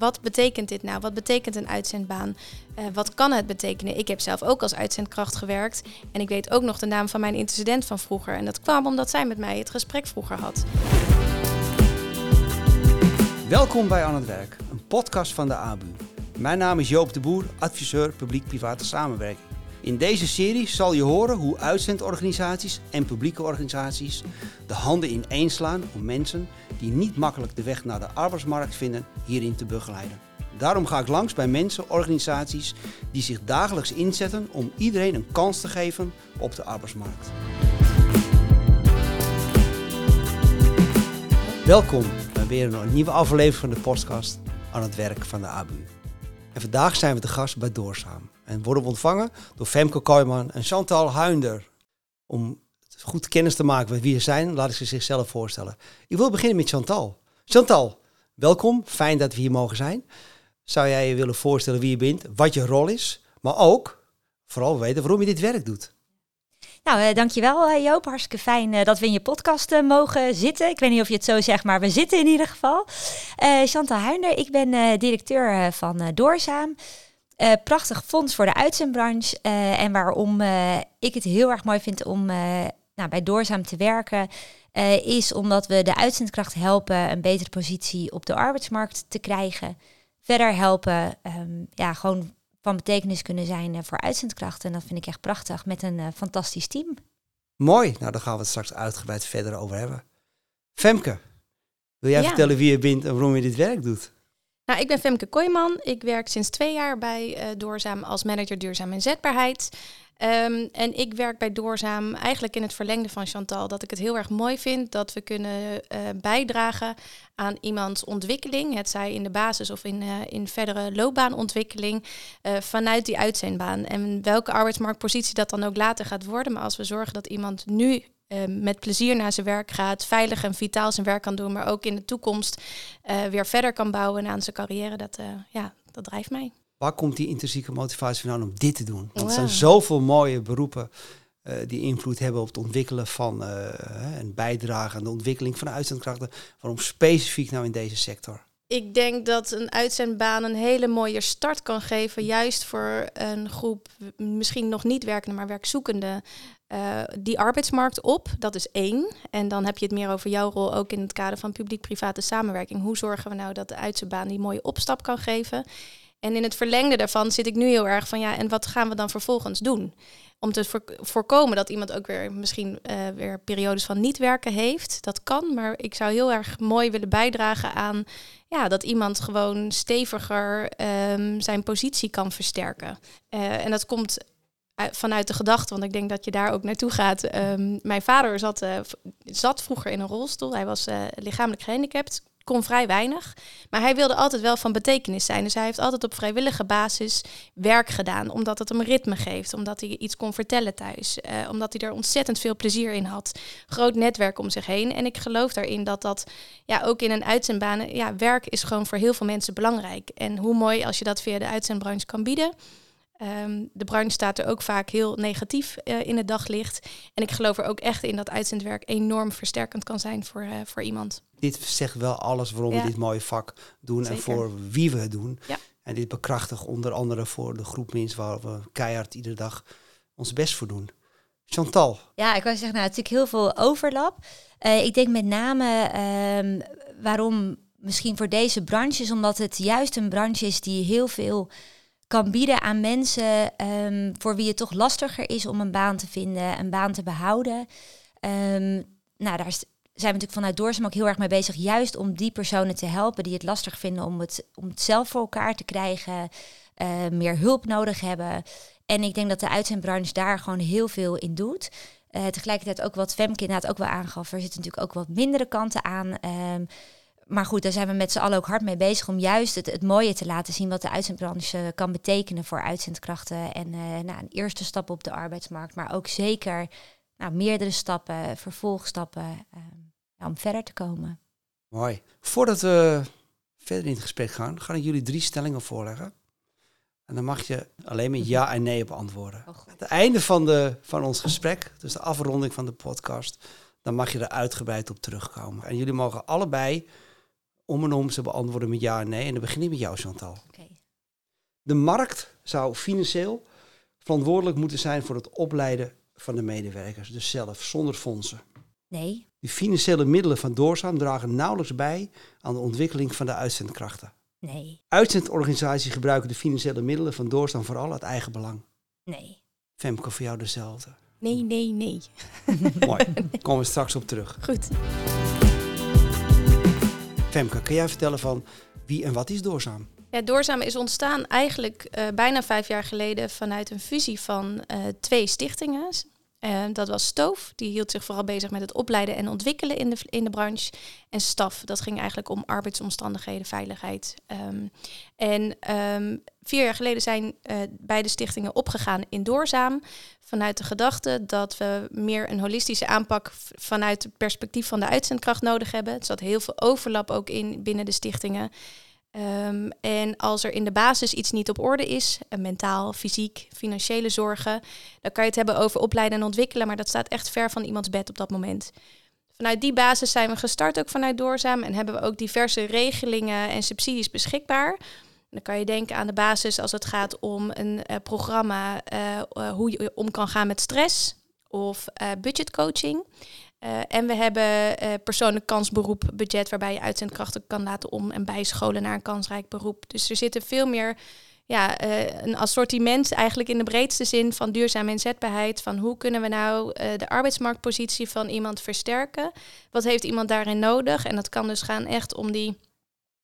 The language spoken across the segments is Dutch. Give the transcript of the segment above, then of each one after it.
wat betekent dit nou? Wat betekent een uitzendbaan? Uh, wat kan het betekenen? Ik heb zelf ook als uitzendkracht gewerkt. En ik weet ook nog de naam van mijn intercedent van vroeger. En dat kwam omdat zij met mij het gesprek vroeger had. Welkom bij Aan het Werk, een podcast van de ABU. Mijn naam is Joop de Boer, adviseur publiek-private samenwerking. In deze serie zal je horen hoe uitzendorganisaties en publieke organisaties de handen ineenslaan om mensen die niet makkelijk de weg naar de arbeidsmarkt vinden hierin te begeleiden. Daarom ga ik langs bij mensen, organisaties die zich dagelijks inzetten om iedereen een kans te geven op de arbeidsmarkt. Welkom bij weer een nieuwe aflevering van de podcast aan het werk van de ABU. En vandaag zijn we te gast bij Doorzaam en worden we ontvangen door Femke Kooijman en Chantal Huinder. Om goed kennis te maken met wie ze zijn, laat ik ze zichzelf voorstellen. Ik wil beginnen met Chantal. Chantal, welkom. Fijn dat we hier mogen zijn. Zou jij je willen voorstellen wie je bent, wat je rol is, maar ook vooral weten waarom je dit werk doet? Nou, uh, dankjewel uh, Joop. Hartstikke fijn uh, dat we in je podcast mogen zitten. Ik weet niet of je het zo zegt, maar we zitten in ieder geval. Chantal Huinder, ik ben directeur van Doorzaam. prachtig fonds voor de uitzendbranche. en waarom ik het heel erg mooi vind om nou, bij Doorzaam te werken... is omdat we de uitzendkracht helpen een betere positie op de arbeidsmarkt te krijgen. Verder helpen, um, ja, gewoon van betekenis kunnen zijn eh, voor uitzendkrachten. En dat vind ik echt prachtig met een uh, fantastisch team. Mooi, nou daar gaan we het straks uitgebreid verder over hebben. Femke, wil jij vertellen wie je bent en waarom je dit werk doet? Nou, ik ben Femke Kooijman. Ik werk sinds twee jaar bij uh, Doorzaam als manager duurzaam inzetbaarheid. Um, en ik werk bij Doorzaam eigenlijk in het verlengde van Chantal. Dat ik het heel erg mooi vind dat we kunnen uh, bijdragen aan iemands ontwikkeling. Het zij in de basis of in, uh, in verdere loopbaanontwikkeling uh, vanuit die uitzendbaan. En welke arbeidsmarktpositie dat dan ook later gaat worden. Maar als we zorgen dat iemand nu met plezier naar zijn werk gaat, veilig en vitaal zijn werk kan doen, maar ook in de toekomst weer verder kan bouwen aan zijn carrière, dat, ja, dat drijft mij. Waar komt die intrinsieke motivatie vandaan om dit te doen? Want er zijn zoveel mooie beroepen uh, die invloed hebben op het ontwikkelen van uh, en bijdragen aan de ontwikkeling van de uitzendkrachten. Waarom specifiek nou in deze sector? Ik denk dat een uitzendbaan een hele mooie start kan geven, juist voor een groep misschien nog niet werkende, maar werkzoekende, uh, die arbeidsmarkt op. Dat is één. En dan heb je het meer over jouw rol ook in het kader van publiek-private samenwerking. Hoe zorgen we nou dat de uitzendbaan die mooie opstap kan geven? En in het verlengde daarvan zit ik nu heel erg van ja, en wat gaan we dan vervolgens doen? Om te voorkomen dat iemand ook weer misschien uh, weer periodes van niet werken heeft. Dat kan, maar ik zou heel erg mooi willen bijdragen aan ja, dat iemand gewoon steviger um, zijn positie kan versterken. Uh, en dat komt vanuit de gedachte, want ik denk dat je daar ook naartoe gaat. Um, mijn vader zat, uh, zat vroeger in een rolstoel. Hij was lichamelijk gehandicapt, kon vrij weinig. Maar hij wilde altijd wel van betekenis zijn. Dus hij heeft altijd op vrijwillige basis werk gedaan. Omdat het hem ritme geeft. Omdat hij iets kon vertellen thuis. Uh, omdat hij er ontzettend veel plezier in had. Groot netwerk om zich heen. En ik geloof daarin dat dat ja, ook in een uitzendbaan... Ja, werk is gewoon voor heel veel mensen belangrijk. En hoe mooi als je dat via de uitzendbranche kan bieden... Um, de branche staat er ook vaak heel negatief uh, in het daglicht. En ik geloof er ook echt in dat uitzendwerk enorm versterkend kan zijn voor, uh, voor iemand. Dit zegt wel alles waarom ja. we dit mooie vak doen Zeker. en voor wie we het doen. Ja. En dit bekrachtigt onder andere voor de groep mensen waar we keihard iedere dag ons best voor doen. Chantal. Ja, ik wou zeggen, nou, natuurlijk heel veel overlap. Uh, ik denk met name um, waarom misschien voor deze branche is omdat het juist een branche is die heel veel kan bieden aan mensen um, voor wie het toch lastiger is om een baan te vinden, een baan te behouden. Um, nou, daar zijn we natuurlijk vanuit Doorzaam ook heel erg mee bezig, juist om die personen te helpen die het lastig vinden om het, om het zelf voor elkaar te krijgen, uh, meer hulp nodig hebben. En ik denk dat de uitzendbranche daar gewoon heel veel in doet. Uh, tegelijkertijd ook wat Femke inderdaad ook wel aangaf, er zitten natuurlijk ook wat mindere kanten aan. Um, maar goed, daar zijn we met z'n allen ook hard mee bezig om juist het, het mooie te laten zien wat de uitzendbranche kan betekenen voor uitzendkrachten. En uh, nou, een eerste stap op de arbeidsmarkt, maar ook zeker nou, meerdere stappen, vervolgstappen uh, ja, om verder te komen. Mooi. Voordat we verder in het gesprek gaan, ga ik jullie drie stellingen voorleggen. En dan mag je alleen met ja en nee op antwoorden. Oh, Aan het einde van, de, van ons gesprek, dus de afronding van de podcast, dan mag je er uitgebreid op terugkomen. En jullie mogen allebei om en om ze beantwoorden met ja en nee. En dan begin ik met jou, Chantal. De markt zou financieel verantwoordelijk moeten zijn voor het opleiden van de medewerkers. Dus zelf, zonder fondsen. Nee. De financiële middelen van Doorzaam dragen nauwelijks bij aan de ontwikkeling van de uitzendkrachten. Nee. Uitzendorganisaties gebruiken de financiële middelen van Doorzaam vooral uit eigen belang. Nee. Femke, voor jou dezelfde. Nee, nee, nee. Mooi, daar komen we straks op terug. Goed. Femke, kan jij vertellen van wie en wat is Doorzaam? Ja, Doorzaam is ontstaan eigenlijk eh, bijna vijf jaar geleden vanuit een fusie van eh, twee stichtingen. Eh, dat was Stoof, die hield zich vooral bezig met het opleiden en ontwikkelen in de, in de branche. En Staf, dat ging eigenlijk om arbeidsomstandigheden, veiligheid. Ehm, en ehm, vier jaar geleden zijn beide stichtingen opgegaan in Doorzaam. Vanuit de gedachte dat we meer een holistische aanpak vanuit het perspectief van de uitzendkracht nodig hebben. Er zat heel veel overlap ook in binnen de stichtingen. Um, en als er in de basis iets niet op orde is, mentaal, fysiek, financiële zorgen, dan kan je het hebben over opleiden en ontwikkelen, maar dat staat echt ver van iemands bed op dat moment. Vanuit die basis zijn we gestart ook vanuit Doorzaam en hebben we ook diverse regelingen en subsidies beschikbaar. Dan kan je denken aan de basis als het gaat om een uh, programma uh, hoe je om kan gaan met stress of budgetcoaching. Uh, en we hebben uh, persoonlijk kansberoep budget waarbij je uitzendkrachten kan laten om- en bijscholen naar een kansrijk beroep. Dus er zitten veel meer ja, uh, een assortiment eigenlijk in de breedste zin van duurzame inzetbaarheid. Van hoe kunnen we nou de arbeidsmarktpositie van iemand versterken? Wat heeft iemand daarin nodig? En dat kan dus gaan echt om die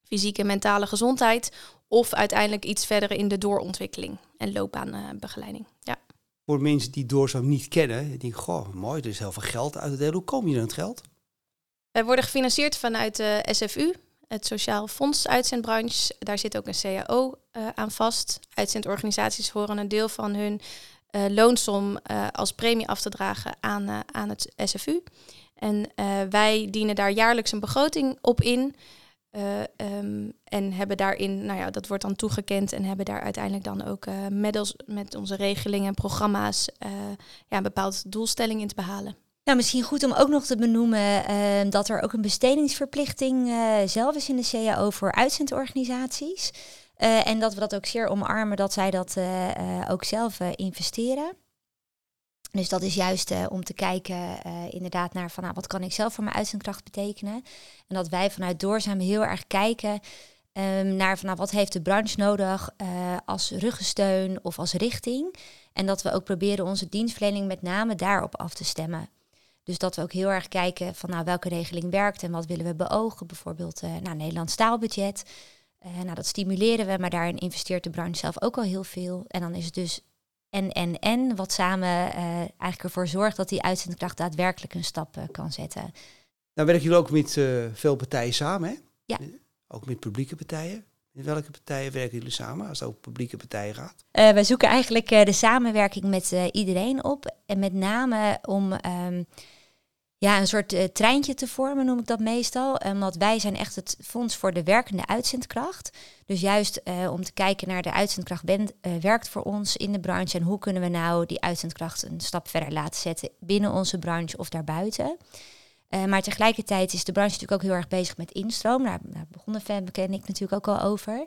fysieke en mentale gezondheid. Of uiteindelijk iets verder in de doorontwikkeling en loopbaanbegeleiding. Ja voor mensen die Doorzaam niet kennen, die goh, mooi, er is heel veel geld uit te delen. Hoe kom je aan het geld? Wij worden gefinancierd vanuit de SFU, het Sociaal Fonds Uitzendbranche. Daar zit ook een CAO uh, aan vast. Uitzendorganisaties horen een deel van hun uh, loonsom als premie af te dragen aan, aan het SFU. En wij dienen daar jaarlijks een begroting op in. Uh, um, en hebben daarin, nou ja, dat wordt dan toegekend en hebben daar uiteindelijk dan ook uh, met, met onze regelingen en programma's uh, ja, een bepaald doelstelling in te behalen. Nou, misschien goed om ook nog te benoemen dat er ook een bestedingsverplichting zelf is in de CAO voor uitzendorganisaties. en dat we dat ook zeer omarmen dat zij dat ook zelf investeren. Dus dat is juist uh, om te kijken uh, inderdaad naar van nou, wat kan ik zelf voor mijn uitzendkracht betekenen. En dat wij vanuit Doorzaam heel erg kijken um, naar van nou, wat heeft de branche nodig uh, als ruggensteun of als richting. En dat we ook proberen onze dienstverlening met name daarop af te stemmen. Dus dat we ook heel erg kijken van nou, welke regeling werkt en wat willen we beogen. Bijvoorbeeld nou, Nederlands taalbudget. nou, dat stimuleren we, maar daarin investeert de branche zelf ook al heel veel. En dan is het dus en, en, en, wat samen uh, eigenlijk ervoor zorgt dat die uitzendkracht daadwerkelijk een stap uh, kan zetten. Nou werken jullie ook met uh, veel partijen samen, hè? Ja. Ook met publieke partijen. Met welke partijen werken jullie samen als het over publieke partijen gaat? wij zoeken eigenlijk de samenwerking met iedereen op. En met name om um, ja, een soort uh, treintje te vormen, noem ik dat meestal. Want wij zijn echt het fonds voor de werkende uitzendkracht. Dus juist uh, om te kijken naar de uitzendkracht uh, werkt voor ons in de branche. En hoe kunnen we nou die uitzendkracht een stap verder laten zetten binnen onze branche of daarbuiten. maar tegelijkertijd is de branche natuurlijk ook heel erg bezig met instroom. Daar, begonnen Femke en ik natuurlijk ook al over.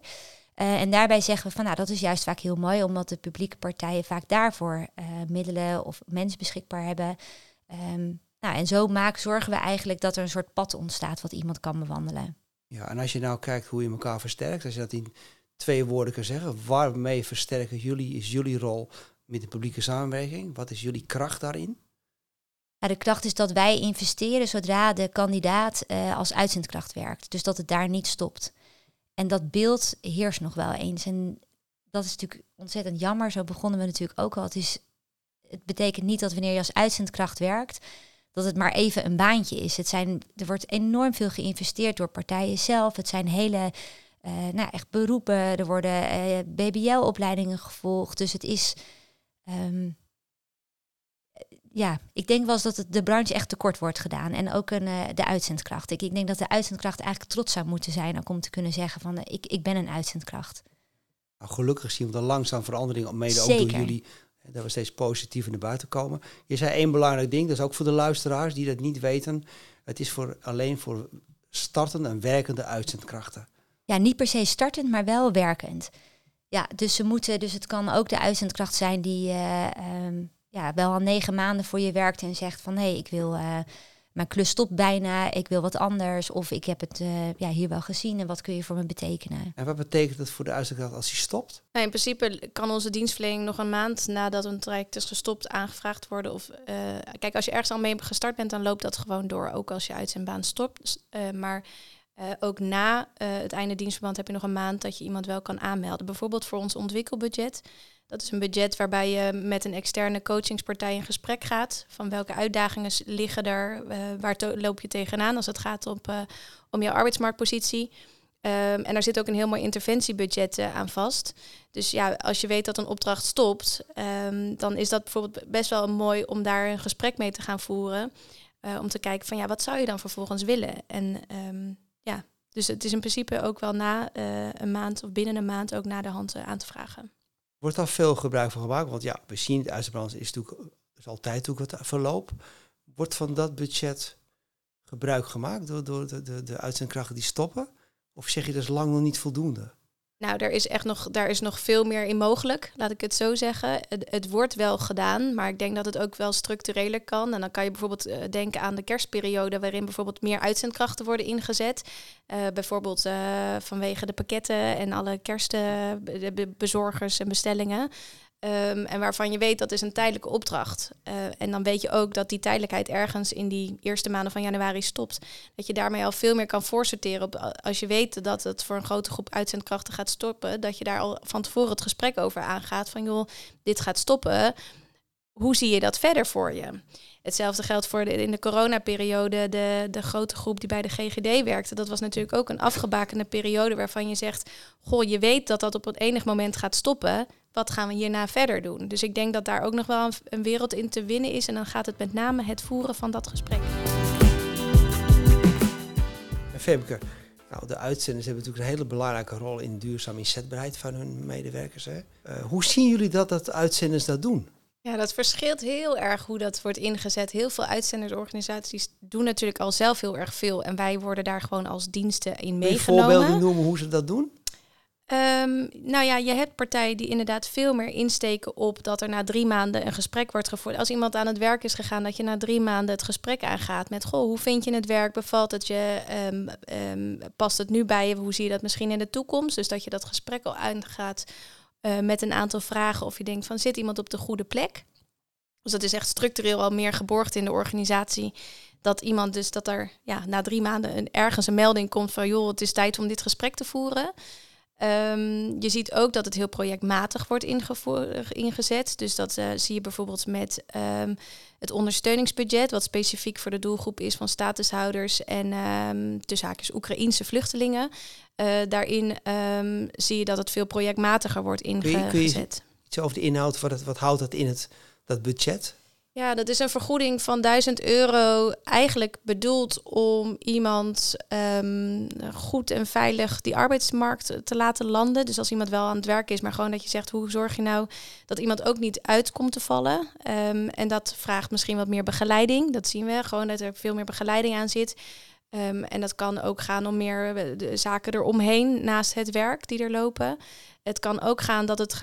en daarbij zeggen we van nou, dat is juist vaak heel mooi, omdat de publieke partijen vaak daarvoor middelen of mensen beschikbaar hebben. Um, nou, en zo maak, zorgen we eigenlijk dat er een soort pad ontstaat wat iemand kan bewandelen. Ja, en als je nou kijkt hoe je elkaar versterkt, als je dat in twee woorden kan zeggen, waarmee versterken jullie, is jullie rol met de publieke samenwerking? Wat is jullie kracht daarin? Ja, de kracht is dat wij investeren zodra de kandidaat uh, als uitzendkracht werkt. Dus dat het daar niet stopt. En dat beeld heerst nog wel eens. En dat is natuurlijk ontzettend jammer. Zo begonnen we natuurlijk ook al. Het, is, het betekent niet dat wanneer je als uitzendkracht werkt, dat het maar even een baantje is. Het zijn, er wordt enorm veel geïnvesteerd door partijen zelf. Het zijn hele, uh, nou echt beroepen. Er worden uh, BBL-opleidingen gevolgd. Dus het is, um, ja, ik denk wel eens dat het de branche echt tekort wordt gedaan. En ook een, uh, de uitzendkracht. Ik, ik denk dat de uitzendkracht eigenlijk trots zou moeten zijn ook om te kunnen zeggen van ik, ik ben een uitzendkracht. Nou, gelukkig zien we er langzaam verandering mede Zeker. ook door jullie dat we steeds positiever naar buiten komen. Je zei één belangrijk ding, dat is ook voor de luisteraars die dat niet weten. Het is voor, alleen voor startende en werkende uitzendkrachten? Ja, niet per se startend, maar wel werkend. Ja, dus ze moeten, dus het kan ook de uitzendkracht zijn die uh, um, ja, wel al negen maanden voor je werkt en zegt van hé, hey, ik wil uh, mijn klus stopt bijna, ik wil wat anders. Of ik heb het uh, ja, hier wel gezien en wat kun je voor me betekenen. En wat betekent het voor de uitzendkracht als hij stopt? Nou, in principe kan onze dienstverlening nog een maand nadat een traject is gestopt aangevraagd worden. Of kijk, als je ergens al mee gestart bent, dan loopt dat gewoon door, ook als je uit zijn baan stopt. maar uh, ook na uh, het einde dienstverband heb je nog een maand dat je iemand wel kan aanmelden. Bijvoorbeeld voor ons ontwikkelbudget. Dat is een budget waarbij je met een externe coachingspartij in gesprek gaat. Van welke uitdagingen liggen er? Uh, waar loop je tegenaan als het gaat op, om jouw arbeidsmarktpositie? Um, en daar zit ook een heel mooi interventiebudget aan vast. Dus ja, als je weet dat een opdracht stopt, um, dan is dat bijvoorbeeld best wel mooi om daar een gesprek mee te gaan voeren. om te kijken van ja, wat zou je dan vervolgens willen? En ja, dus het is in principe ook wel na uh, een maand of binnen een maand ook na de hand uh, aan te vragen. Wordt daar veel gebruik van gemaakt? Want ja, we zien het uitzendbrand is natuurlijk is altijd ook wat verloop. Wordt van dat budget gebruik gemaakt door, door de, de, de uitzendkrachten die stoppen? Of zeg je dat is lang nog niet voldoende? Nou, daar is echt nog, daar is nog veel meer in mogelijk, laat ik het zo zeggen. Het, wordt wel gedaan, maar ik denk dat het ook wel structureler kan. En dan kan je bijvoorbeeld uh, denken aan de kerstperiode, waarin bijvoorbeeld meer uitzendkrachten worden ingezet. Uh, bijvoorbeeld uh, vanwege de pakketten en alle kerstbezorgers en bestellingen. Um, en waarvan je weet dat is een tijdelijke opdracht. Uh, en dan weet je ook dat die tijdelijkheid ergens in die eerste maanden van januari stopt. Dat je daarmee al veel meer kan voorsorteren. Op, als je weet dat het voor een grote groep uitzendkrachten gaat stoppen, dat je daar al van tevoren het gesprek over aangaat. Van joh, dit gaat stoppen. Hoe zie je dat verder voor je? Hetzelfde geldt voor in de coronaperiode, de, de grote groep die bij de GGD werkte. Dat was natuurlijk ook een afgebakende periode waarvan je zegt: Goh, je weet dat dat op een enig moment gaat stoppen wat gaan we hierna verder doen? Dus ik denk dat daar ook nog wel een, wereld in te winnen is. En dan gaat het met name het voeren van dat gesprek. Femke, nou, de uitzenders hebben natuurlijk een hele belangrijke rol in duurzaam inzetbaarheid van hun medewerkers. Hè? Uh, hoe zien jullie dat, dat uitzenders dat doen? Ja, dat verschilt heel erg hoe dat wordt ingezet. Heel veel uitzendersorganisaties doen natuurlijk al zelf heel erg veel. En wij worden daar gewoon als diensten in meegenomen. voorbeelden noemen hoe ze dat doen? Um, nou ja, je hebt partijen die inderdaad veel meer insteken op dat er na drie maanden een gesprek wordt gevoerd. Als iemand aan het werk is gegaan, dat je na drie maanden het gesprek aangaat met: Goh, hoe vind je het werk? Bevalt het je? Um, um, past het nu bij je? Hoe zie je dat misschien in de toekomst? Dus dat je dat gesprek al aangaat uh, met een aantal vragen of je denkt: van zit iemand op de goede plek? Dus dat is echt structureel al meer geborgd in de organisatie. Dat iemand dus dat er ja, na drie maanden een, ergens een melding komt van joh, het is tijd om dit gesprek te voeren. Um, je ziet ook dat het heel projectmatig wordt ingezet. Dus dat uh, zie je bijvoorbeeld met um, het ondersteuningsbudget, wat specifiek voor de doelgroep is van statushouders en um, tussen haakjes Oekraïense vluchtelingen. Uh, daarin zie je dat het veel projectmatiger wordt ingezet. Kun je, kun je iets over de inhoud, wat, het, wat houdt dat in het dat budget? Ja, dat is een vergoeding van 1000 euro. Eigenlijk bedoeld om iemand um, goed en veilig die arbeidsmarkt te laten landen. Dus als iemand wel aan het werk is, maar gewoon dat je zegt: hoe zorg je nou dat iemand ook niet uit komt te vallen? Um, en dat vraagt misschien wat meer begeleiding. Dat zien we gewoon dat er veel meer begeleiding aan zit. Um, en dat kan ook gaan om meer eh, zaken eromheen naast het werk die er lopen. Het kan ook gaan dat het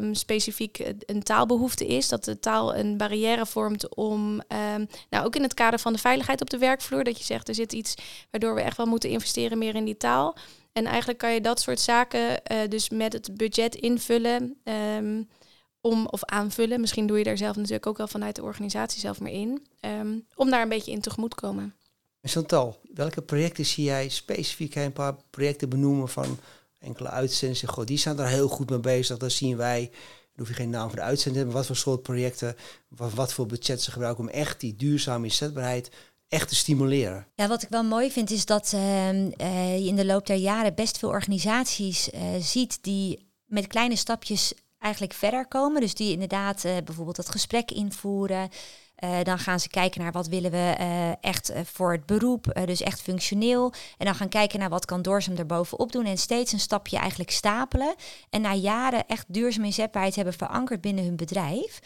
um, specifiek een taalbehoefte is, dat de taal een barrière vormt om, um, nou ook in het kader van de veiligheid op de werkvloer, dat je zegt er zit iets waardoor we echt wel moeten investeren meer in die taal. En eigenlijk kan je dat soort zaken uh, dus met het budget invullen. Om of aanvullen. Misschien doe je daar zelf natuurlijk ook wel vanuit de organisatie zelf meer in. Om daar een beetje in tegemoet te Chantal, welke projecten zie jij specifiek? Een paar projecten benoemen van enkele uitzendingen. Goh, die zijn daar heel goed mee bezig. Dat zien wij. Dan hoef je geen naam voor de uitzending maar wat voor soort projecten, wat, wat voor budget ze gebruiken om echt die duurzame inzetbaarheid echt te stimuleren. Ja, wat ik wel mooi vind is dat uh, uh, je in de loop der jaren best veel organisaties uh, ziet die met kleine stapjes eigenlijk verder komen. Dus die inderdaad bijvoorbeeld dat gesprek invoeren. Uh, dan gaan ze kijken naar wat willen we uh, echt uh, voor het beroep, dus echt functioneel. En dan gaan kijken naar wat kan duurzaam erbovenop doen en steeds een stapje eigenlijk stapelen. En na jaren echt duurzaam inzetbaarheid hebben verankerd binnen hun bedrijf.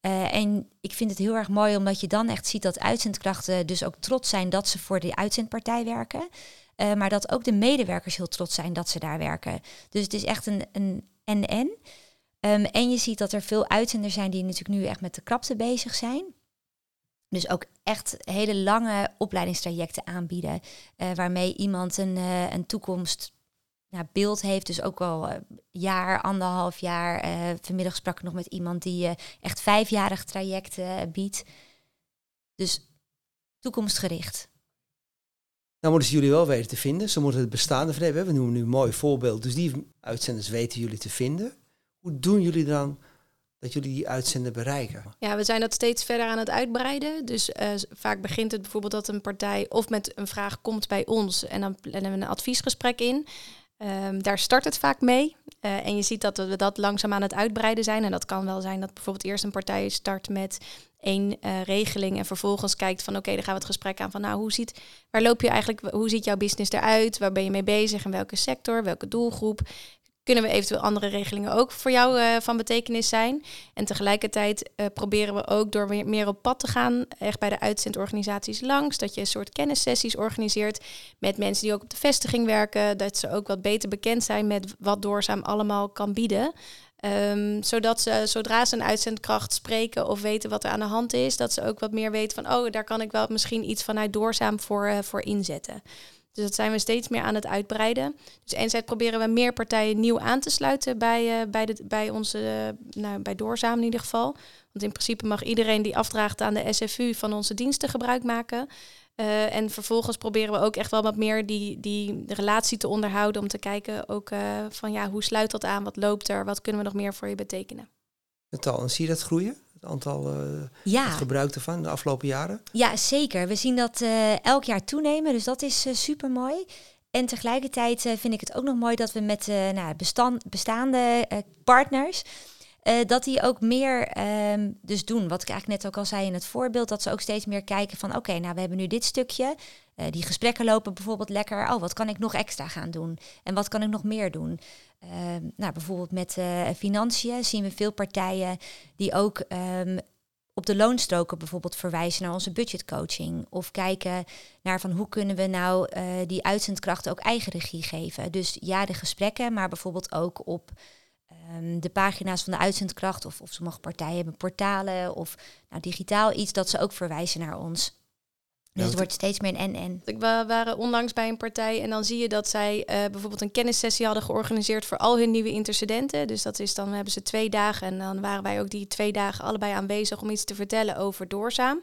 Eh, en ik vind het heel erg mooi omdat je dan echt ziet dat uitzendkrachten dus ook trots zijn dat ze voor die uitzendpartij werken. Maar dat ook de medewerkers heel trots zijn dat ze daar werken. Dus het is echt een en-en. Um, en je ziet dat er veel uitzenders zijn die natuurlijk nu echt met de krapte bezig zijn. Dus ook echt hele lange opleidingstrajecten aanbieden. Uh, waarmee iemand een, uh, een toekomst nou, beeld heeft. Dus ook al uh, jaar, anderhalf jaar. vanmiddag sprak ik nog met iemand die echt vijfjarig trajecten biedt. Dus toekomstgericht. Nou moeten ze jullie wel weten te vinden. Ze moeten het bestaande hebben. We noemen nu een mooi voorbeeld. Dus die uitzenders weten jullie te vinden. Hoe doen jullie dan dat jullie die uitzender bereiken? Ja, we zijn dat steeds verder aan het uitbreiden. Dus uh, vaak begint het bijvoorbeeld dat een partij of met een vraag komt bij ons en dan plannen we een adviesgesprek in. Um, daar start het vaak mee. Uh, en je ziet dat we dat langzaam aan het uitbreiden zijn. En dat kan wel zijn dat bijvoorbeeld eerst een partij start met één uh, regeling en vervolgens kijkt van oké, dan gaan we het gesprek aan van nou, hoe ziet, waar loop je eigenlijk, hoe ziet jouw business eruit? Waar ben je mee bezig? In welke sector? Welke doelgroep? Kunnen we eventueel andere regelingen ook voor jou uh, van betekenis zijn. En tegelijkertijd uh, proberen we ook door meer, op pad te gaan, echt bij de uitzendorganisaties langs, dat je een soort kennissessies organiseert met mensen die ook op de vestiging werken, dat ze ook wat beter bekend zijn met wat Doorzaam allemaal kan bieden. Um, zodat ze, zodra ze een uitzendkracht spreken of weten wat er aan de hand is, dat ze ook wat meer weten van, oh, daar kan ik wel misschien iets vanuit Doorzaam voor, uh, voor inzetten. Dus dat zijn we steeds meer aan het uitbreiden. Dus enerzijds proberen we meer partijen nieuw aan te sluiten bij, uh, bij, de, bij onze, uh, nou, bij Doorzaam in ieder geval. Want in principe mag iedereen die afdraagt aan de SFU van onze diensten gebruik maken. Uh, en vervolgens proberen we ook echt wel wat meer die, die relatie te onderhouden. Om te kijken ook van ja, hoe sluit dat aan? Wat loopt er? Wat kunnen we nog meer voor je betekenen? Natal, en zie je dat groeien? Het aantal uh, ja. het gebruik ervan de afgelopen jaren? Ja, zeker. We zien dat uh, elk jaar toenemen, dus dat is uh, super mooi. En tegelijkertijd vind ik het ook nog mooi dat we met nou, bestand, bestaande partners. Dat die ook meer um, dus doen. Wat ik eigenlijk net ook al zei in het voorbeeld. Dat ze ook steeds meer kijken van oké, nou we hebben nu dit stukje. die gesprekken lopen bijvoorbeeld lekker. Oh, wat kan ik nog extra gaan doen? En wat kan ik nog meer doen? Uh, nou, bijvoorbeeld met uh, financiën zien we veel partijen die ook um, op de loonstroken bijvoorbeeld verwijzen naar onze budgetcoaching. Of kijken naar van hoe kunnen we nou die uitzendkrachten ook eigen regie geven. Dus ja, de gesprekken, maar bijvoorbeeld ook op um, de pagina's van de uitzendkracht. Of, of sommige partijen hebben portalen of nou, digitaal iets dat ze ook verwijzen naar ons. Dus het wordt steeds meer een en-en. We waren onlangs bij een partij en dan zie je dat zij uh, bijvoorbeeld een kennissessie hadden georganiseerd voor al hun nieuwe intercedenten. Dus dat is dan hebben ze twee dagen en dan waren wij ook die twee dagen allebei aanwezig om iets te vertellen over doorzaam.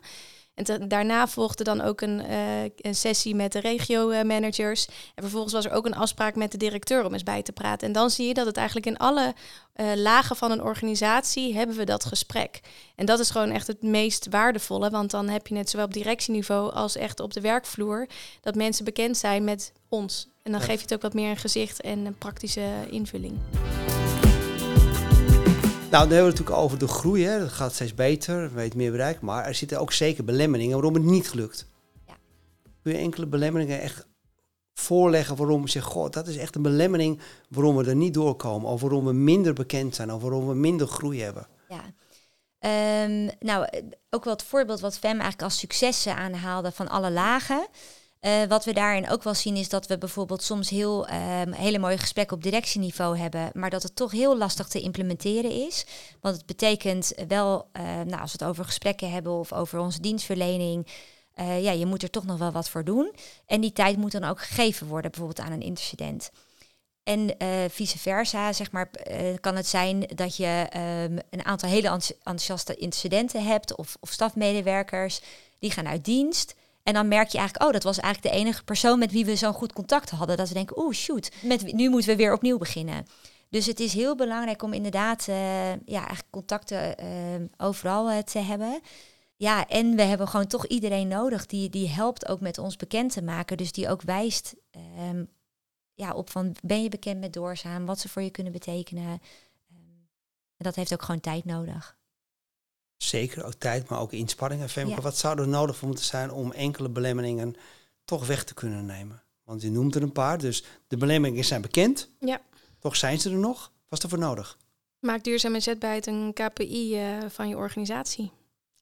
En daarna volgde dan ook een, uh, een sessie met de regio-managers. En vervolgens was er ook een afspraak met de directeur om eens bij te praten. En dan zie je dat het eigenlijk in alle uh, lagen van een organisatie hebben we dat gesprek. En dat is gewoon echt het meest waardevolle. Want dan heb je het zowel op directieniveau als echt op de werkvloer. Dat mensen bekend zijn met ons. En dan geef je het ook wat meer een gezicht en een praktische invulling. Nou, dan hebben we het natuurlijk over de groei. Hè. Dat gaat steeds beter, weet meer bereik. Maar er zitten ook zeker belemmeringen waarom het niet lukt. Ja. Kun je enkele belemmeringen echt voorleggen waarom je zegt, god, dat is echt een belemmering waarom we er niet doorkomen. Of waarom we minder bekend zijn, of waarom we minder groei hebben. Ja. Um, nou, ook wel het voorbeeld wat FEM eigenlijk als successen aanhaalde van alle lagen. Uh, wat we daarin ook wel zien is dat we bijvoorbeeld soms heel um, hele mooie gesprekken op directieniveau hebben, maar dat het toch heel lastig te implementeren is. Want het betekent wel, uh, nou, als we het over gesprekken hebben of over onze dienstverlening, uh, ja, je moet er toch nog wel wat voor doen. En die tijd moet dan ook gegeven worden, bijvoorbeeld aan een incident. En vice versa, zeg maar, kan het zijn dat je um, een aantal hele enthousiaste incidenten hebt of, of stafmedewerkers die gaan uit dienst. En dan merk je eigenlijk, oh, dat was eigenlijk de enige persoon met wie we zo'n goed contact hadden. Dat we denken, oh shoot, met, nu moeten we weer opnieuw beginnen. Dus het is heel belangrijk om inderdaad uh, ja, eigenlijk contacten uh, overal uh, te hebben. Ja, en we hebben gewoon toch iedereen nodig die, die helpt ook met ons bekend te maken. Dus die ook wijst um, ja, op van ben je bekend met doorzaam, wat ze voor je kunnen betekenen. Um, en dat heeft ook gewoon tijd nodig. Zeker, ook tijd, maar ook inspanningen. Femke, ja. wat zou er nodig voor moeten zijn om enkele belemmeringen toch weg te kunnen nemen? Want je noemt er een paar, dus de belemmeringen zijn bekend. Ja. Toch zijn ze er nog? Wat is er voor nodig? Maak duurzaam inzetbaarheid een KPI uh, van je organisatie.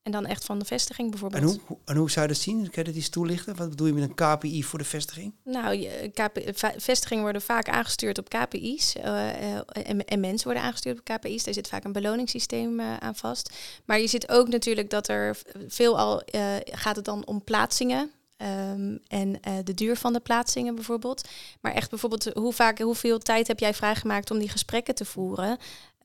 En dan echt van de vestiging bijvoorbeeld. En hoe, en hoe zou je dat zien? Kan je dat eens toelichten? Wat bedoel je met een KPI voor de vestiging? Nou, je, vestigingen worden vaak aangestuurd op KPI's. Uh, uh, en, en, mensen worden aangestuurd op KPI's. Daar zit vaak een beloningssysteem uh, aan vast. Maar je ziet ook natuurlijk dat er veel al gaat het dan om plaatsingen. Um, en de duur van de plaatsingen bijvoorbeeld. Maar echt bijvoorbeeld hoe vaak, hoeveel tijd heb jij vrijgemaakt om die gesprekken te voeren?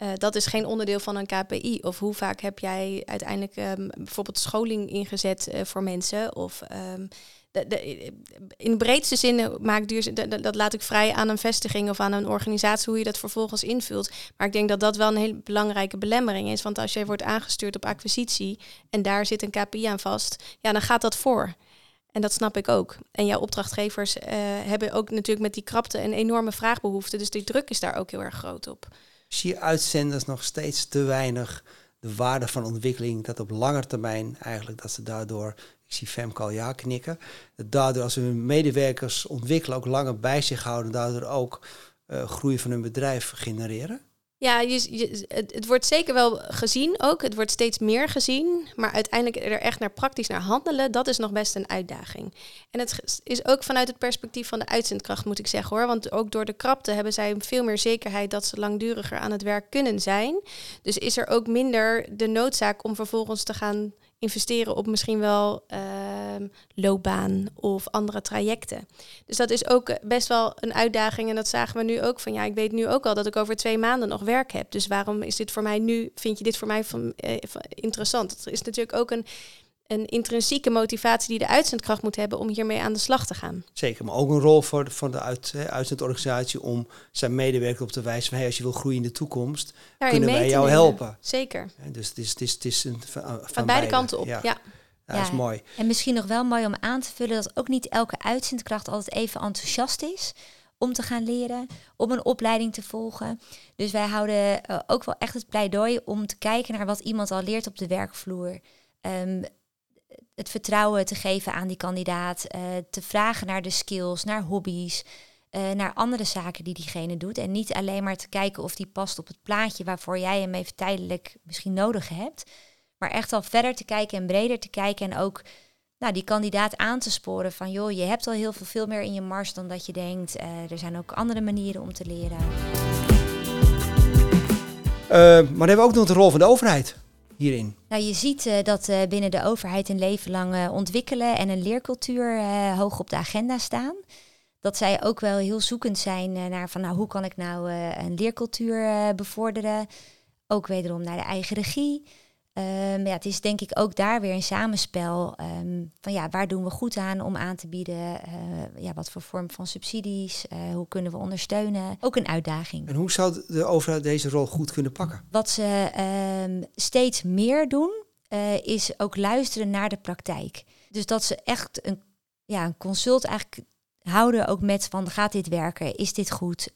Uh, dat is geen onderdeel van een KPI. Of hoe vaak heb jij uiteindelijk um, bijvoorbeeld scholing ingezet uh, voor mensen? Of um, de, de, in de breedste zin maakt duur, dat, laat ik vrij aan een vestiging of aan een organisatie hoe je dat vervolgens invult. Maar ik denk dat dat wel een hele belangrijke belemmering is. Want als jij wordt aangestuurd op acquisitie en daar zit een KPI aan vast, ja, dan gaat dat voor. En dat snap ik ook. En jouw opdrachtgevers hebben ook natuurlijk met die krapte een enorme vraagbehoefte. Dus die druk is daar ook heel erg groot op zie uitzenders nog steeds te weinig de waarde van ontwikkeling, dat op lange termijn eigenlijk, dat ze daardoor, ik zie Femke al ja knikken, dat daardoor als hun medewerkers ontwikkelen, ook langer bij zich houden, daardoor ook uh, groei van hun bedrijf genereren? Ja, je, het, het, wordt zeker wel gezien ook. Het wordt steeds meer gezien. Maar uiteindelijk er echt naar praktisch naar handelen, dat is nog best een uitdaging. En het is ook vanuit het perspectief van de uitzendkracht, moet ik zeggen hoor. Want ook door de krapte hebben zij veel meer zekerheid dat ze langduriger aan het werk kunnen zijn. Dus is er ook minder de noodzaak om vervolgens te gaan investeren op misschien wel uh, loopbaan of andere trajecten. Dus dat is ook best wel een uitdaging. En dat zagen we nu ook van ja, ik weet nu ook al dat ik over twee maanden nog werk heb. Dus waarom is dit voor mij nu, vind je dit voor mij van, eh, interessant? Het is natuurlijk ook een een intrinsieke motivatie die de uitzendkracht moet hebben om hiermee aan de slag te gaan. Zeker, maar ook een rol voor de, van de uit, uitzendorganisatie om zijn medewerker op te wijzen van hey, als je wil groeien in de toekomst, kunnen wij jou helpen. Zeker. dus het is, het is, het is een, van, van, beide, kanten op. Ja. ja. dat is mooi. En misschien nog wel mooi om aan te vullen dat ook niet elke uitzendkracht altijd even enthousiast is om te gaan leren, om een opleiding te volgen. Dus wij houden uh, ook wel echt het pleidooi om te kijken naar wat iemand al leert op de werkvloer. Um, het vertrouwen te geven aan die kandidaat, uh, te vragen naar de skills, naar hobby's, uh, naar andere zaken die diegene doet. En niet alleen maar te kijken of die past op het plaatje waarvoor jij hem even tijdelijk misschien nodig hebt. Maar echt al verder te kijken en breder te kijken en ook nou, die kandidaat aan te sporen van joh, je hebt al heel veel, veel meer in je mars dan dat je denkt. Uh, er zijn ook andere manieren om te leren. maar dan hebben we ook nog de rol van de overheid hierin? Nou, je ziet uh, dat uh, binnen de overheid een leven lang uh, ontwikkelen en een leercultuur hoog op de agenda staan. Dat zij ook wel heel zoekend zijn naar van nou, hoe kan ik nou een leercultuur bevorderen. Ook wederom naar de eigen regie. Um, ja, het is denk ik ook daar weer een samenspel um, van ja, waar doen we goed aan om aan te bieden? Uh, ja, wat voor vorm van subsidies? Uh, hoe kunnen we ondersteunen? Ook een uitdaging. En hoe zou de overheid deze rol goed kunnen pakken? Wat ze um, steeds meer doen, uh, is ook luisteren naar de praktijk. Dus dat ze echt een, ja, een consult eigenlijk houden ook met van gaat dit werken? Is dit goed?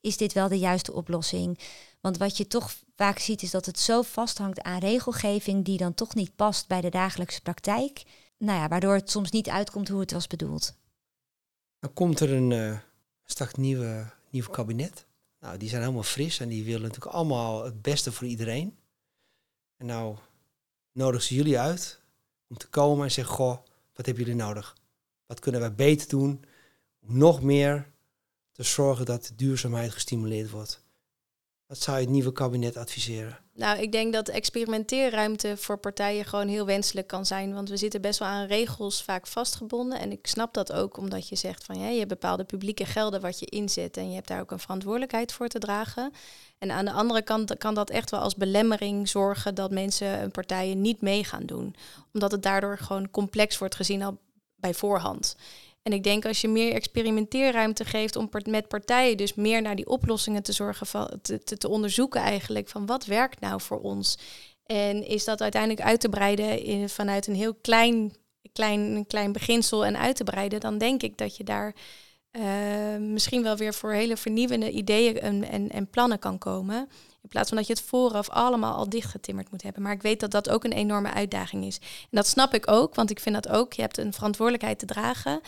is dit wel de juiste oplossing? Want wat je toch vaak ziet is dat het zo vasthangt aan regelgeving die dan toch niet past bij de dagelijkse praktijk. Nou ja, waardoor het soms niet uitkomt hoe het was bedoeld. Dan komt er een uh, straks nieuwe, nieuw kabinet. Nou, die zijn helemaal fris en die willen natuurlijk allemaal het beste voor iedereen. En nou nodigen ze jullie uit om te komen en zeggen, goh, wat hebben jullie nodig? Wat kunnen wij beter doen om nog meer te zorgen dat duurzaamheid gestimuleerd wordt? Wat zou je het nieuwe kabinet adviseren? Nou, ik denk dat experimenteerruimte voor partijen gewoon heel wenselijk kan zijn. Want we zitten best wel aan regels vaak vastgebonden. En ik snap dat ook omdat je zegt van ja, je hebt bepaalde publieke gelden wat je inzet. En je hebt daar ook een verantwoordelijkheid voor te dragen. En aan de andere kant kan dat echt wel als belemmering zorgen dat mensen en partijen niet mee gaan doen. Omdat het daardoor gewoon complex wordt gezien al bij voorhand. En ik denk als je meer experimenteerruimte geeft om met partijen dus meer naar die oplossingen te zorgen, van, te, te, onderzoeken eigenlijk van wat werkt nou voor ons. En is dat uiteindelijk uit te breiden vanuit een heel klein, klein, klein beginsel en uit te breiden, dan denk ik dat je daar uh, misschien wel weer voor hele vernieuwende ideeën en, en, en plannen kan komen. In plaats van dat je het vooraf allemaal al dichtgetimmerd moet hebben. Maar ik weet dat dat ook een enorme uitdaging is. En dat snap ik ook, want ik vind dat ook. Je hebt een verantwoordelijkheid te dragen.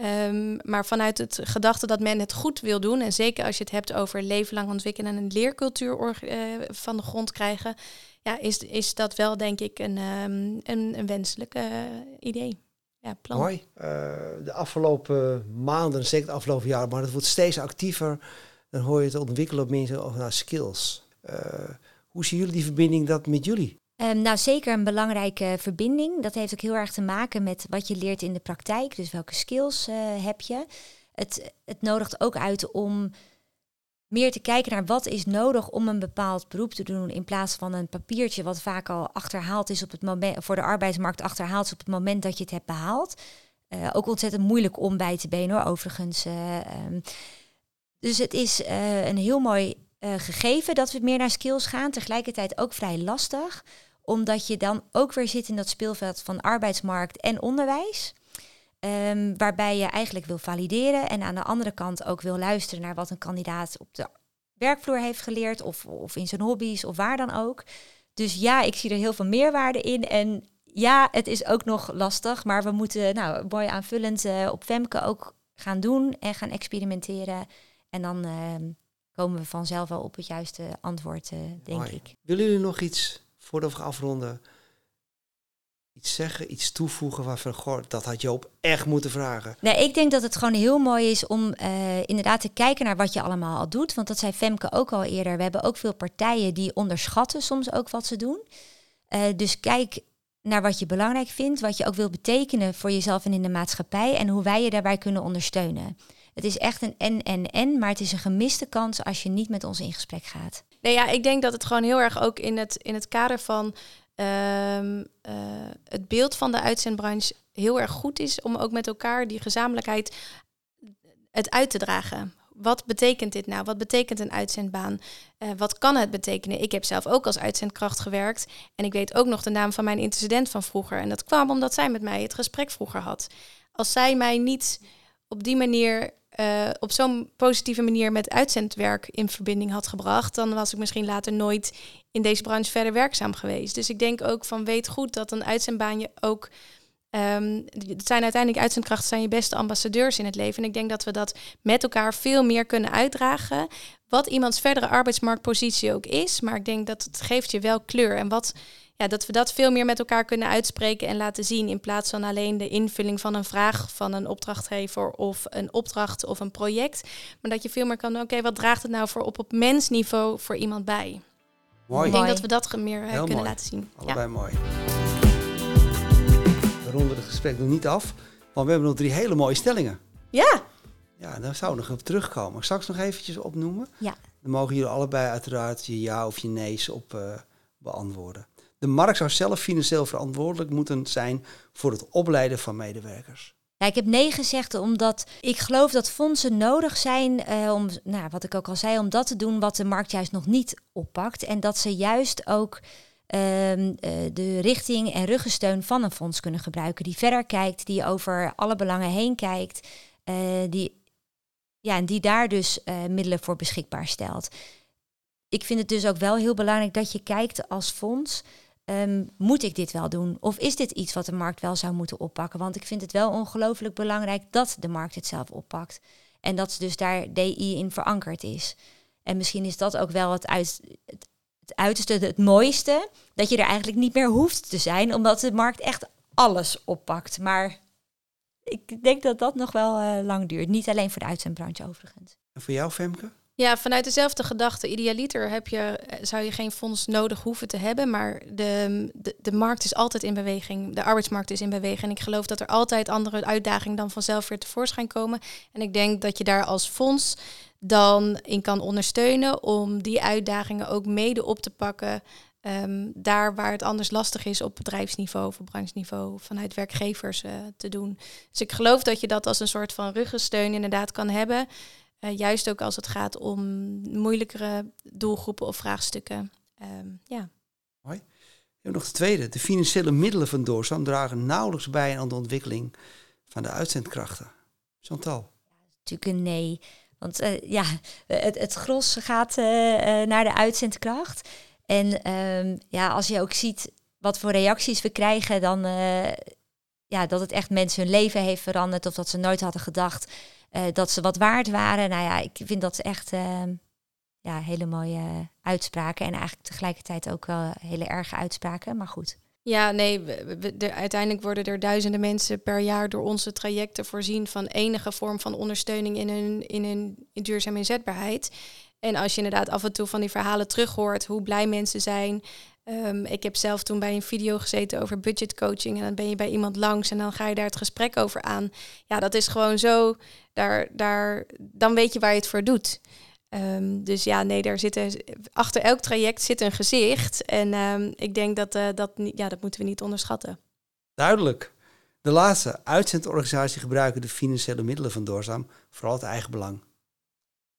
Ehm, maar vanuit het gedachte dat men het goed wil doen, en zeker als je het hebt over leven lang ontwikkelen en een leercultuur uh, van de grond krijgen, ja, is, is dat wel denk ik een, um, een, wenselijk uh, idee. Ja, plan. Mooi. Uh, de afgelopen maanden, zeker het afgelopen jaar, maar het wordt steeds actiever. Dan hoor je het ontwikkelen op mensen over naar skills. hoe zien jullie die verbinding dat met jullie? Um, nou, zeker een belangrijke verbinding. Dat heeft ook heel erg te maken met wat je leert in de praktijk. Dus welke skills uh, heb je. Het, het nodigt ook uit om meer te kijken naar wat is nodig om een bepaald beroep te doen. In plaats van een papiertje wat vaak al achterhaald is op het moment voor de arbeidsmarkt achterhaald is op het moment dat je het hebt behaald. Uh, ook ontzettend moeilijk om bij te benen hoor, overigens. Uh, um, dus het is een heel mooi gegeven dat we meer naar skills gaan. Tegelijkertijd ook vrij lastig omdat je dan ook weer zit in dat speelveld van arbeidsmarkt en onderwijs. Um, waarbij je eigenlijk wil valideren en aan de andere kant ook wil luisteren naar wat een kandidaat op de werkvloer heeft geleerd of, of in zijn hobby's of waar dan ook. Dus ja, ik zie er heel veel meerwaarde in. En ja, het is ook nog lastig, maar we moeten nou, mooi aanvullend uh, op Femke ook gaan doen en gaan experimenteren. En dan uh, komen we vanzelf wel op het juiste antwoord, uh, denk ik. Willen jullie nog iets voordat we afronden, iets zeggen, iets toevoegen waarvan, goh, dat had Joop echt moeten vragen? Nee, ik denk dat het gewoon heel mooi is om uh, inderdaad te kijken naar wat je allemaal al doet. Want dat zei Femke ook al eerder. We hebben ook veel partijen die onderschatten soms ook wat ze doen. Uh, dus kijk naar wat je belangrijk vindt, wat je ook wil betekenen voor jezelf en in de maatschappij en hoe wij je daarbij kunnen ondersteunen. Het is echt een en en en, maar het is een gemiste kans als je niet met ons in gesprek gaat. Nee, ja, ik denk dat het gewoon heel erg ook in het, in het kader van um, uh, het beeld van de uitzendbranche heel erg goed is om ook met elkaar die gezamenlijkheid het uit te dragen. Wat betekent dit nou? Wat betekent een uitzendbaan? Uh, wat kan het betekenen? Ik heb zelf ook als uitzendkracht gewerkt. En ik weet ook nog de naam van mijn intercedent van vroeger. En dat kwam omdat zij met mij het gesprek vroeger had. Als zij mij niet op die manier uh, op zo'n positieve manier met uitzendwerk in verbinding had gebracht, dan was ik misschien later nooit in deze branche verder werkzaam geweest. Dus ik denk ook van weet goed dat een uitzendbaan je ook. Um, het zijn uiteindelijk uitzendkrachten, zijn je beste ambassadeurs in het leven. En ik denk dat we dat met elkaar veel meer kunnen uitdragen. Wat iemands verdere arbeidsmarktpositie ook is. Maar ik denk dat het geeft je wel kleur. En wat ja, dat we dat veel meer met elkaar kunnen uitspreken en laten zien. In plaats van alleen de invulling van een vraag van een opdrachtgever of een opdracht of een project. Maar dat je veel meer kan, oké, wat draagt het nou voor op, op mensniveau voor iemand bij? Mooi. Ik denk dat we dat meer uh, kunnen laten zien. Allebei ja. mooi. We ronden het gesprek nog niet af, want we hebben nog drie hele mooie stellingen. Ja. Ja, daar zou nog op terugkomen. Straks nog eventjes opnoemen. Ja. Dan mogen jullie allebei uiteraard je ja of je nee's op uh, beantwoorden. De markt zou zelf financieel verantwoordelijk moeten zijn voor het opleiden van medewerkers. Ja, ik heb nee gezegd omdat ik geloof dat fondsen nodig zijn uh, om, nou, wat ik ook al zei, om dat te doen wat de markt juist nog niet oppakt. En dat ze juist ook uh, uh, de richting en ruggensteun van een fonds kunnen gebruiken. Die verder kijkt, die over alle belangen heen kijkt. Uh, die, ja, en die daar dus middelen voor beschikbaar stelt. Ik vind het dus ook wel heel belangrijk dat je kijkt als fonds Um, moet ik dit wel doen? Of is dit iets wat de markt wel zou moeten oppakken? Want ik vind het wel ongelooflijk belangrijk dat de markt het zelf oppakt. En dat dus daar DI in verankerd is. En misschien is dat ook wel het, uit, het, uiterste, het mooiste. Dat je er eigenlijk niet meer hoeft te zijn, omdat de markt echt alles oppakt. Maar ik denk dat dat nog wel uh, lang duurt. Niet alleen voor de uitzendbranche overigens. En voor jou, Femke? Ja, vanuit dezelfde gedachte. Idealiter heb je, eh, zou je geen fonds nodig hoeven te hebben. Maar de, de, de markt is altijd in beweging. De arbeidsmarkt is in beweging. En ik geloof dat er altijd andere uitdagingen dan vanzelf weer tevoorschijn komen. En ik denk dat je daar als fonds dan in kan ondersteunen om die uitdagingen ook mede op te pakken. Um, daar waar het anders lastig is op bedrijfsniveau of op vanuit werkgevers uh, te doen. Dus ik geloof dat je dat als een soort van ruggensteun inderdaad kan hebben. Uh, juist ook als het gaat om moeilijkere doelgroepen of vraagstukken. Um, ja. Mooi. We hebben nog de tweede. De financiële middelen van Doorsam dragen nauwelijks bij aan de ontwikkeling van de uitzendkrachten. Chantal. Natuurlijk een nee. Want uh, ja, het, het gros gaat uh, naar de uitzendkracht. En um, ja, als je ook ziet wat voor reacties we krijgen, dan ja, dat het echt mensen hun leven heeft veranderd. Of dat ze nooit hadden gedacht eh, dat ze wat waard waren. Nou ja, ik vind dat echt ehm, ja, hele mooie uitspraken. En eigenlijk tegelijkertijd ook wel hele erge uitspraken. Maar goed. Ja, nee, uiteindelijk worden er duizenden mensen per jaar door onze trajecten voorzien van enige vorm van ondersteuning in hun, in hun duurzame inzetbaarheid. En als je inderdaad af en toe van die verhalen terughoort, hoe blij mensen zijn. Ehm, ik heb zelf toen bij een video gezeten over budgetcoaching. En dan ben je bij iemand langs en dan ga je daar het gesprek over aan. Ja, dat is gewoon zo. Daar, daar, dan weet je waar je het voor doet. Ehm, dus ja, nee, daar zit achter elk traject zit een gezicht. En ehm, ik denk dat, uh, dat, ja, dat moeten we niet onderschatten. Duidelijk. De laatste uitzendorganisatie gebruiken de financiële middelen van Doorzaam vooral het eigen belang.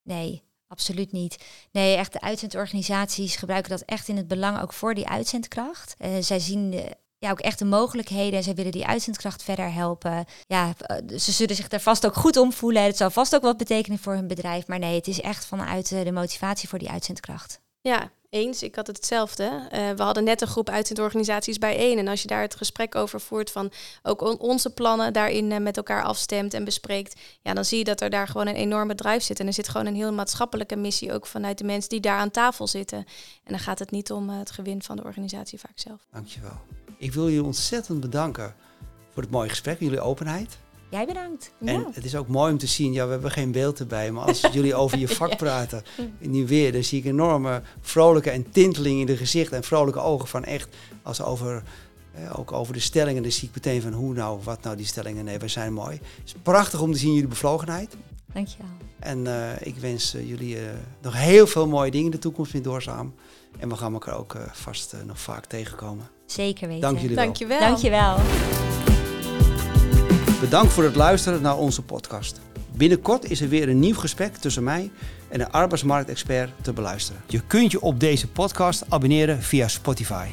Nee, absoluut niet. Nee, echt de uitzendorganisaties gebruiken dat echt in het belang ook voor die uitzendkracht. Uh, zij zien de, ja, ook echt de mogelijkheden. Zij willen die uitzendkracht verder helpen. Ja, eh, ze zullen zich daar vast ook goed om voelen. Het zal vast ook wat betekenen voor hun bedrijf. Maar nee, het is echt vanuit eh, de motivatie voor die uitzendkracht. Ja, eens. Ik had het hetzelfde. Uh, we hadden net een groep uitzendorganisaties bijeen. En als je daar het gesprek over voert van ook onze plannen daarin met elkaar afstemt en bespreekt, ja, dan zie je dat er daar gewoon een enorme drive zit. En er zit gewoon een heel maatschappelijke missie ook vanuit de mensen die daar aan tafel zitten. En dan gaat het niet om het gewin van de organisatie vaak zelf. Dankjewel. Ik wil jullie ontzettend bedanken voor het mooie gesprek, jullie openheid. Jij bedankt. En het is ook mooi om te zien, ja, we hebben geen beeld erbij, maar als jullie over je vak praten, nu weer, dan zie ik enorme vrolijke en tinteling in de gezicht en vrolijke ogen van echt, als over, eh, ook over de stellingen, dan zie ik meteen van hoe nou, wat nou die stellingen, nee, we zijn mooi. Het is prachtig om te zien jullie bevlogenheid. Dankjewel. En uh, ik wens uh, jullie uh, nog heel veel mooie dingen in de toekomst mee doorzaam. En we gaan elkaar ook vast nog vaak tegenkomen. Zeker weten. Dank jullie wel. Dankjewel. Dankjewel. Bedankt voor het luisteren naar onze podcast. Binnenkort is er weer een nieuw gesprek tussen mij en een arbeidsmarktexpert te beluisteren. Je kunt je op deze podcast abonneren via Spotify.